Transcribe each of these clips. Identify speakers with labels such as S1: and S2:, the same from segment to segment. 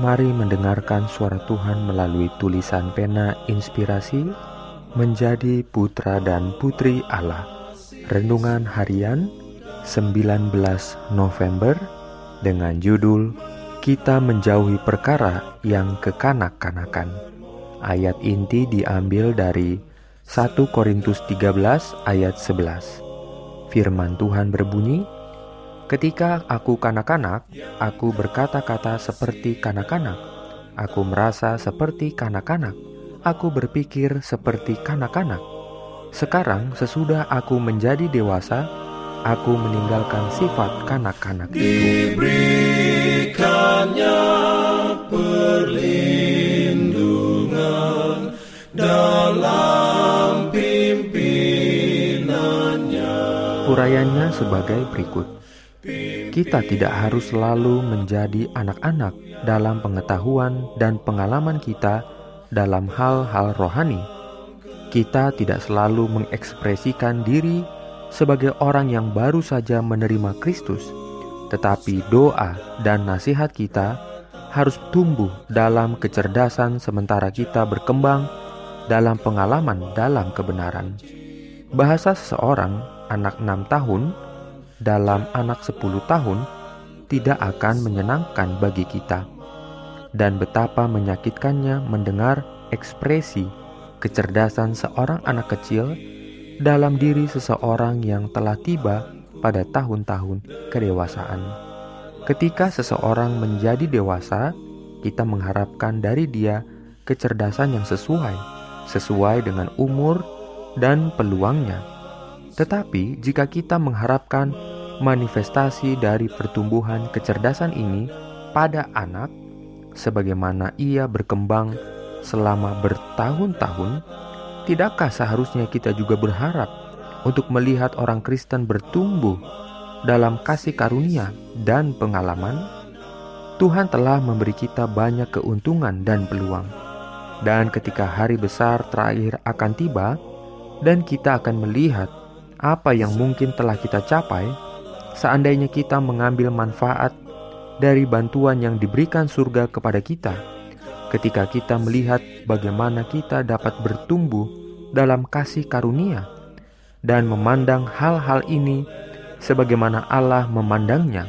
S1: Mari mendengarkan suara Tuhan melalui tulisan pena inspirasi menjadi putra dan putri Allah. Renungan harian 19 November dengan judul Kita menjauhi perkara yang kekanak-kanakan. Ayat inti diambil dari 1 Korintus 13 ayat 11. Firman Tuhan berbunyi, Ketika aku kanak-kanak, aku berkata-kata seperti kanak-kanak. Aku merasa seperti kanak-kanak. Aku berpikir seperti kanak-kanak. Sekarang, sesudah aku menjadi dewasa, aku meninggalkan sifat kanak-kanak itu.
S2: Diberikannya perlindungan dalam pimpinannya.
S1: Urayanya sebagai berikut. Kita tidak harus selalu menjadi anak-anak dalam pengetahuan dan pengalaman kita dalam hal-hal rohani. Kita tidak selalu mengekspresikan diri sebagai orang yang baru saja menerima Kristus, tetapi doa dan nasihat kita harus tumbuh dalam kecerdasan sementara kita berkembang dalam pengalaman dalam kebenaran. Bahasa seseorang anak enam tahun dalam anak 10 tahun tidak akan menyenangkan bagi kita. Dan betapa menyakitkannya mendengar ekspresi kecerdasan seorang anak kecil dalam diri seseorang yang telah tiba pada tahun-tahun kedewasaan. Ketika seseorang menjadi dewasa, kita mengharapkan dari dia kecerdasan yang sesuai, sesuai dengan umur dan peluangnya. Tetapi jika kita mengharapkan manifestasi dari pertumbuhan kecerdasan ini pada anak, sebagaimana ia berkembang selama bertahun-tahun, tidakkah seharusnya kita juga berharap untuk melihat orang Kristen bertumbuh dalam kasih karunia dan pengalaman? Tuhan telah memberi kita banyak keuntungan dan peluang. Dan ketika hari besar terakhir akan tiba, dan kita akan melihat apa yang mungkin telah kita capai, seandainya kita mengambil manfaat dari bantuan yang diberikan surga kepada kita, ketika kita melihat bagaimana kita dapat bertumbuh dalam kasih karunia dan memandang hal-hal ini sebagaimana Allah memandangnya,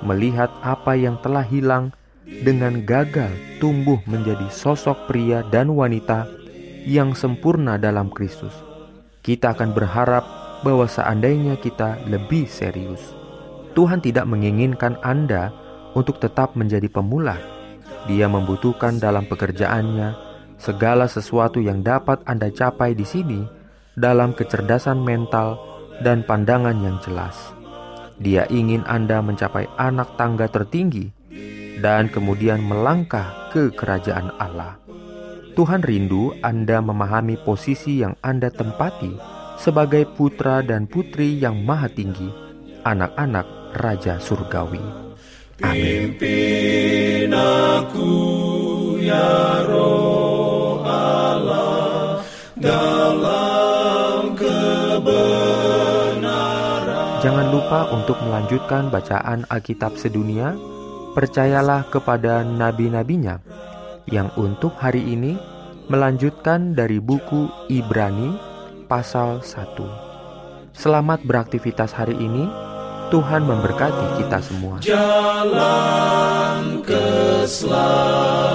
S1: melihat apa yang telah hilang dengan gagal tumbuh menjadi sosok pria dan wanita yang sempurna dalam Kristus. Kita akan berharap bahwa seandainya kita lebih serius, Tuhan tidak menginginkan Anda untuk tetap menjadi pemula. Dia membutuhkan dalam pekerjaannya segala sesuatu yang dapat Anda capai di sini dalam kecerdasan mental dan pandangan yang jelas. Dia ingin Anda mencapai anak tangga tertinggi dan kemudian melangkah ke kerajaan Allah. Tuhan rindu Anda memahami posisi yang Anda tempati sebagai putra dan putri yang maha tinggi, anak-anak Raja Surgawi.
S2: Amin. aku ya roh Allah dalam kebenaran.
S1: Jangan lupa untuk melanjutkan bacaan Alkitab sedunia. Percayalah kepada nabi-nabinya yang untuk hari ini melanjutkan dari buku Ibrani pasal 1. Selamat beraktivitas hari ini. Tuhan memberkati kita semua.
S2: Jalan keselamatan